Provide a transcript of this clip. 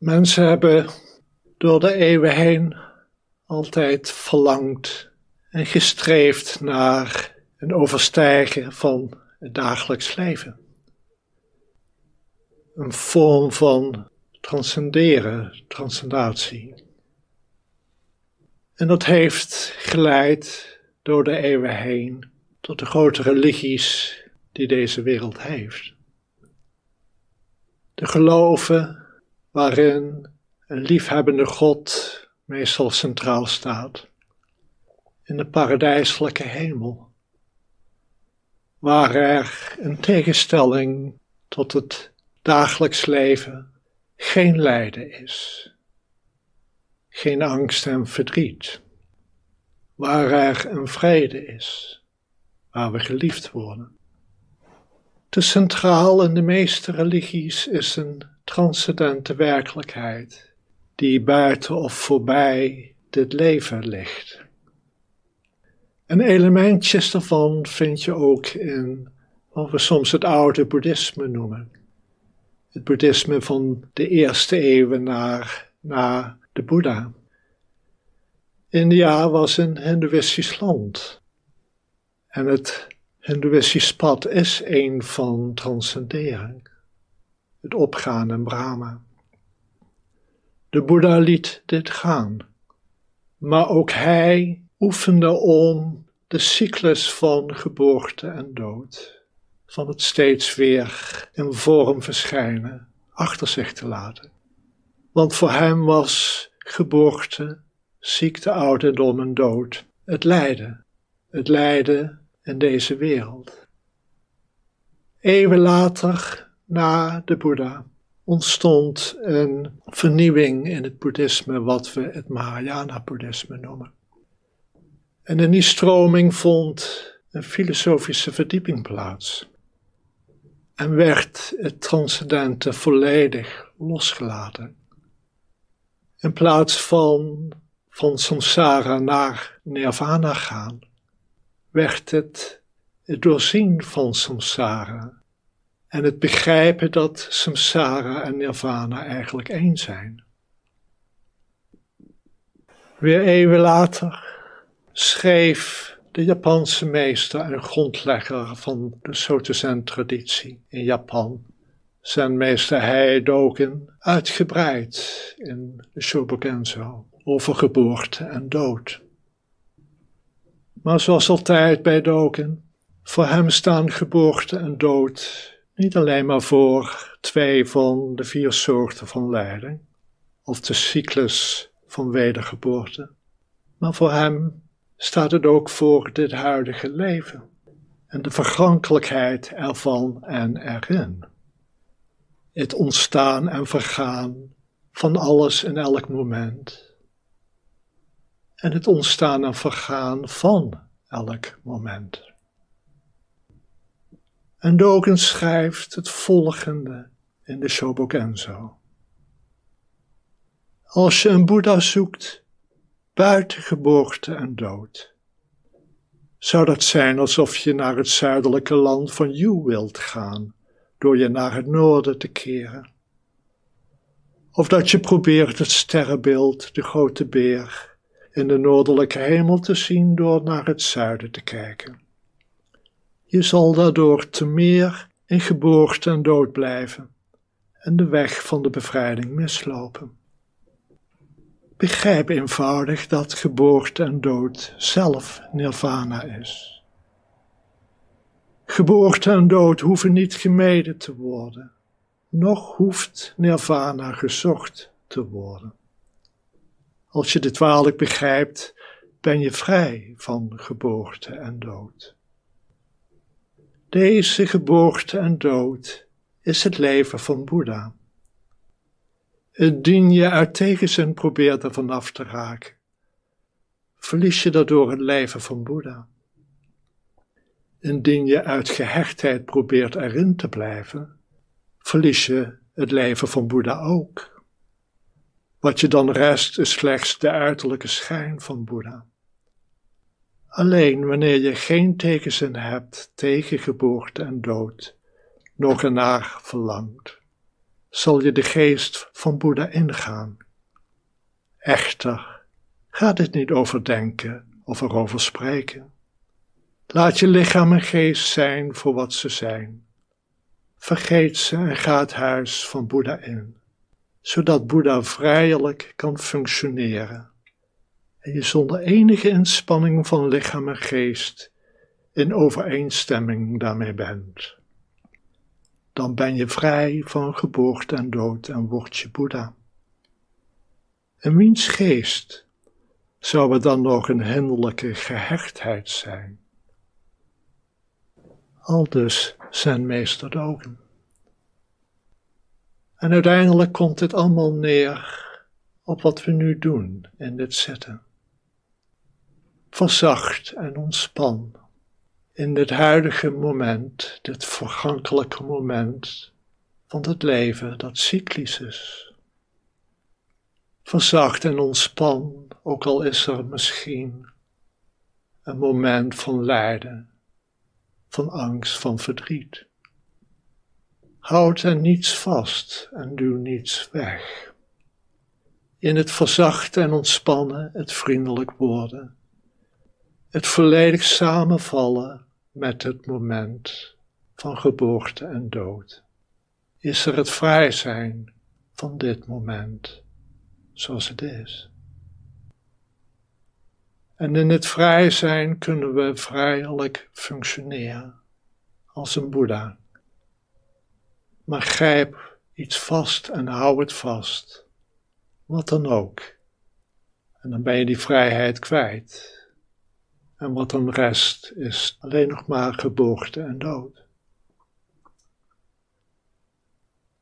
Mensen hebben door de eeuwen heen altijd verlangd en gestreefd naar een overstijgen van het dagelijks leven. Een vorm van transcenderen, transcendatie. En dat heeft geleid door de eeuwen heen tot de grote religies die deze wereld heeft. De geloven waarin een liefhebbende God meestal centraal staat, in de paradijselijke hemel, waar er in tegenstelling tot het dagelijks leven geen lijden is, geen angst en verdriet, waar er een vrede is, waar we geliefd worden. Te centraal in de meeste religies is een transcendente werkelijkheid die buiten of voorbij dit leven ligt. En elementjes daarvan vind je ook in wat we soms het oude boeddhisme noemen. Het boeddhisme van de eerste eeuwen naar, na de Boeddha. India was een Hindoeïstisch land. En het Hindoeïstisch pad is een van transcendering. Het opgaan in Brahma. De Boeddha liet dit gaan, maar ook hij oefende om de cyclus van geboorte en dood, van het steeds weer in vorm verschijnen, achter zich te laten. Want voor hem was geboorte, ziekte, ouderdom en dood het lijden, het lijden in deze wereld. Eeuwen later, na de Boeddha, ontstond een vernieuwing in het boeddhisme, wat we het Mahayana-boeddhisme noemen. En in die stroming vond een filosofische verdieping plaats. En werd het transcendente volledig losgelaten. In plaats van van samsara naar nirvana gaan, werd het het doorzien van samsara en het begrijpen dat samsara en nirvana eigenlijk één zijn. Weer eeuwen later schreef de Japanse meester en grondlegger van de Sotozen-traditie in Japan, zijn meester Heidoken, uitgebreid in de Shobogenzo over geboorte en dood. Maar zoals altijd bij Doken, voor hem staan geboorte en dood niet alleen maar voor twee van de vier soorten van lijden, of de cyclus van wedergeboorte, maar voor hem staat het ook voor dit huidige leven en de vergankelijkheid ervan en erin. Het ontstaan en vergaan van alles in elk moment. En het ontstaan en vergaan van elk moment. En Dogen schrijft het volgende in de Shobogenzo. Als je een Boeddha zoekt buiten geboorte en dood, zou dat zijn alsof je naar het zuidelijke land van Yu wilt gaan, door je naar het noorden te keren. Of dat je probeert het sterrenbeeld, de grote beer, in de noordelijke hemel te zien door naar het zuiden te kijken. Je zal daardoor te meer in geboorte en dood blijven en de weg van de bevrijding mislopen. Begrijp eenvoudig dat geboorte en dood zelf nirvana is. Geboorte en dood hoeven niet gemeden te worden, noch hoeft nirvana gezocht te worden. Als je dit waarlijk begrijpt, ben je vrij van geboorte en dood. Deze geboorte en dood is het leven van Boeddha. Indien je uit tegenzin probeert er vanaf te raken, verlies je daardoor het leven van Boeddha. Indien je uit gehechtheid probeert erin te blijven, verlies je het leven van Boeddha ook. Wat je dan rest is slechts de uiterlijke schijn van Boeddha. Alleen wanneer je geen tegenzin hebt tegen geboorte en dood, nog ernaar verlangt, zal je de geest van Boeddha ingaan. Echter gaat het niet over denken of erover spreken. Laat je lichaam en geest zijn voor wat ze zijn. Vergeet ze en ga het huis van Boeddha in, zodat Boeddha vrijelijk kan functioneren en je zonder enige inspanning van lichaam en geest in overeenstemming daarmee bent. Dan ben je vrij van geboorte en dood en word je Boeddha. En wiens geest zou er dan nog een hinderlijke gehechtheid zijn? Al dus zijn meester Dogen. En uiteindelijk komt dit allemaal neer op wat we nu doen in dit zitten. Verzacht en ontspan in dit huidige moment, dit vergankelijke moment van het leven dat cyclisch is. Verzacht en ontspan, ook al is er misschien een moment van lijden, van angst, van verdriet. Houd er niets vast en duw niets weg. In het verzachten en ontspannen, het vriendelijk worden, het volledig samenvallen met het moment van geboorte en dood, is er het vrij zijn van dit moment zoals het is. En in het vrij zijn kunnen we vrijelijk functioneren als een Boeddha. Maar grijp iets vast en hou het vast, wat dan ook. En dan ben je die vrijheid kwijt. En wat dan rest is alleen nog maar geboorte en dood.